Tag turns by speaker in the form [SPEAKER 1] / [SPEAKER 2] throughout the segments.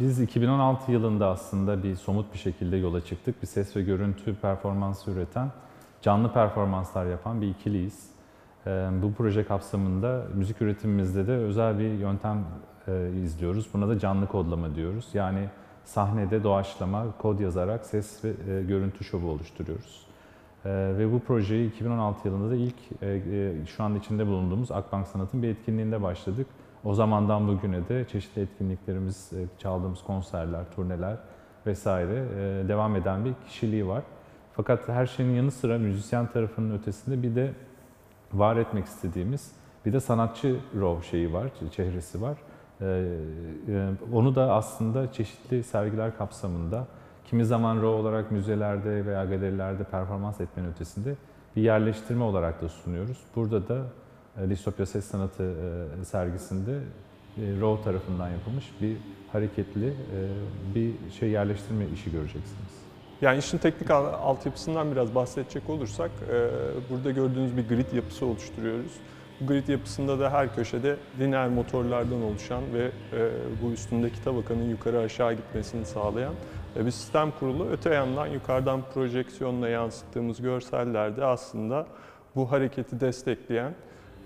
[SPEAKER 1] Biz 2016 yılında aslında bir somut bir şekilde yola çıktık. Bir ses ve görüntü performansı üreten, canlı performanslar yapan bir ikiliyiz. Ee, Bu proje kapsamında müzik üretimimizde de özel bir yöntem e, izliyoruz. Buna da canlı kodlama diyoruz. Yani sahnede doğaçlama, kod yazarak ses ve e, görüntü şovu oluşturuyoruz. Ee, Ve bu projeyi 2016 yılında da ilk e, şu an içinde bulunduğumuz Akbank Sanat'ın bir etkinliğinde başladık. O zamandan bugüne de çeşitli etkinliklerimiz, e, çaldığımız konserler, turneler vesaire e, devam eden bir kişiliği var. Fakat her şeyin yanı sıra müzisyen tarafının ötesinde bir de var etmek istediğimiz bir de sanatçı rol şeyi var, çehresi var. E, Onu da aslında çeşitli sergiler kapsamında kimi zaman rol olarak müzelerde veya galerilerde performans etmenin ötesinde bir yerleştirme olarak da sunuyoruz. Burada da Distopya Ses Sanatı e, sergisinde e, Raw tarafından yapılmış bir hareketli e, bir şey yerleştirme işi göreceksiniz.
[SPEAKER 2] Yani işin teknik al- altyapısından biraz bahsedecek olursak, e, burada gördüğünüz bir grid yapısı oluşturuyoruz. Bu grid yapısında da her köşede lineer motorlardan oluşan ve e, bu üstündeki tabakanın yukarı aşağı gitmesini sağlayan e, bir sistem kurulu. Öte yandan yukarıdan projeksiyonla yansıttığımız görsellerde aslında bu hareketi destekleyen,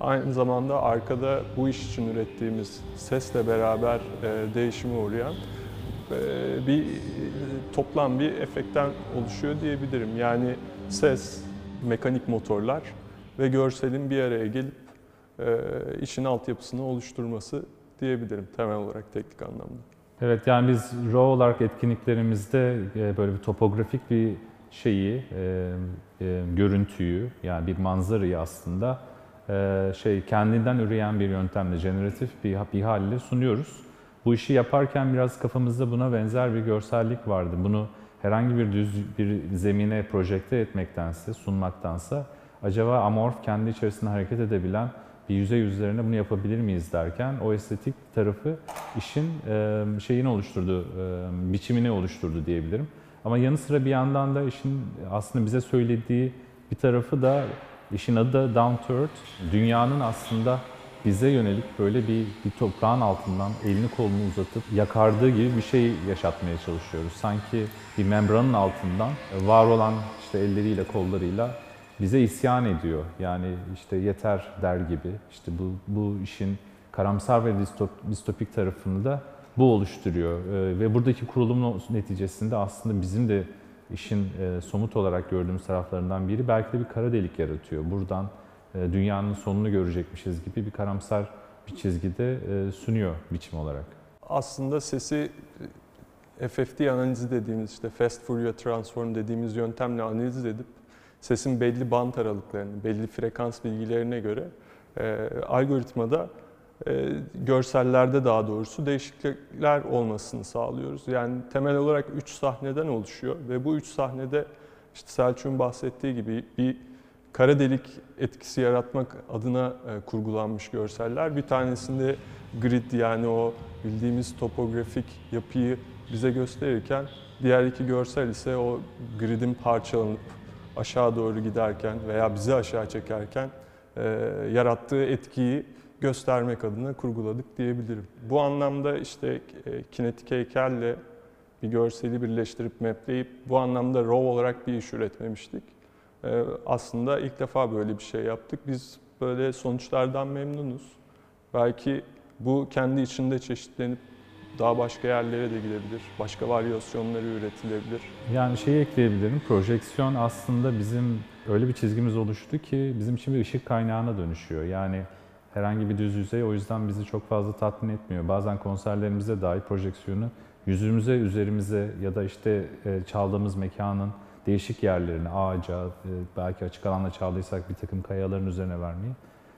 [SPEAKER 2] aynı zamanda arkada bu iş için ürettiğimiz sesle beraber e, değişime uğrayan e, bir toplam bir efektten oluşuyor diyebilirim. Yani ses, mekanik motorlar ve görselin bir araya gelip e, işin altyapısını oluşturması diyebilirim temel olarak teknik anlamda.
[SPEAKER 1] Evet yani biz RAW olarak etkinliklerimizde böyle bir topografik bir şeyi, görüntüyü yani bir manzarayı aslında şey kendinden üreyen bir yöntemle, jeneratif bir, bir halle sunuyoruz. Bu işi yaparken biraz kafamızda buna benzer bir görsellik vardı. Bunu herhangi bir düz bir zemine projekte etmektense, sunmaktansa acaba amorf kendi içerisinde hareket edebilen bir yüzey üzerine bunu yapabilir miyiz derken o estetik tarafı işin e, şeyini oluşturdu, e, biçimini oluşturdu diyebilirim. Ama yanı sıra bir yandan da işin aslında bize söylediği bir tarafı da işin adı da Down to Earth. Dünyanın aslında bize yönelik böyle bir, bir toprağın altından elini kolunu uzatıp yakardığı gibi bir şey yaşatmaya çalışıyoruz. Sanki bir membranın altından var olan işte elleriyle kollarıyla bize isyan ediyor. Yani işte yeter der gibi. İşte bu, bu işin karamsar ve distop, distopik tarafını da bu oluşturuyor. Ee, ve buradaki kurulumun neticesinde aslında bizim de işin e, somut olarak gördüğümüz taraflarından biri belki de bir kara delik yaratıyor. Buradan e, dünyanın sonunu görecekmişiz gibi bir karamsar bir çizgide e, sunuyor biçim olarak.
[SPEAKER 2] Aslında sesi e, FFT analizi dediğimiz işte Fast Fourier Transform dediğimiz yöntemle analiz edip sesin belli bant aralıklarını, belli frekans bilgilerine göre e, algoritmada görsellerde daha doğrusu değişiklikler olmasını sağlıyoruz. Yani temel olarak 3 sahneden oluşuyor ve bu 3 sahnede işte Selçuk'un bahsettiği gibi bir kara delik etkisi yaratmak adına e, kurgulanmış görseller. Bir tanesinde grid yani o bildiğimiz topografik yapıyı bize gösterirken diğer iki görsel ise o gridin parçalanıp aşağı doğru giderken veya bizi aşağı çekerken e, yarattığı etkiyi göstermek adına kurguladık diyebilirim. Bu anlamda işte e, kinetik heykelle bir görseli birleştirip mapleyip bu anlamda raw olarak bir iş üretmemiştik. E, aslında ilk defa böyle bir şey yaptık. Biz böyle sonuçlardan memnunuz. Belki bu kendi içinde çeşitlenip daha başka yerlere de gidebilir. Başka varyasyonları üretilebilir.
[SPEAKER 1] Yani şeyi ekleyebilirim. Projeksiyon aslında bizim öyle bir çizgimiz oluştu ki bizim için bir ışık kaynağına dönüşüyor. Yani herhangi bir düz yüzey o yüzden bizi çok fazla tatmin etmiyor. Bazen konserlerimizde dahi projeksiyonu yüzümüze, üzerimize ya da işte e, çaldığımız mekanın değişik yerlerine, ağaca, e, belki açık alanda çaldıysak bir takım kayaların üzerine vermeyi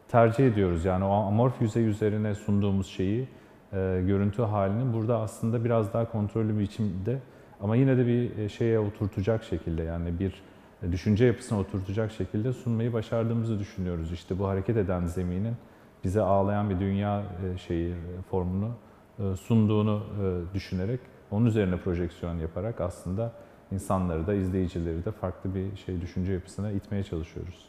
[SPEAKER 1] tercih ediyoruz. Yani o amorf yüzey üzerine sunduğumuz şeyi, e, görüntü halini burada aslında biraz daha kontrollü bir biçimde ama yine de bir şeye oturtacak şekilde yani bir düşünce yapısına oturtacak şekilde sunmayı başardığımızı düşünüyoruz. İşte bu hareket eden zeminin bize ağlayan bir dünya e, şeyi e, formunu e, sunduğunu düşünerek onun üzerine projeksiyon yaparak aslında insanları da izleyicileri de farklı bir şey düşünce yapısına itmeye çalışıyoruz.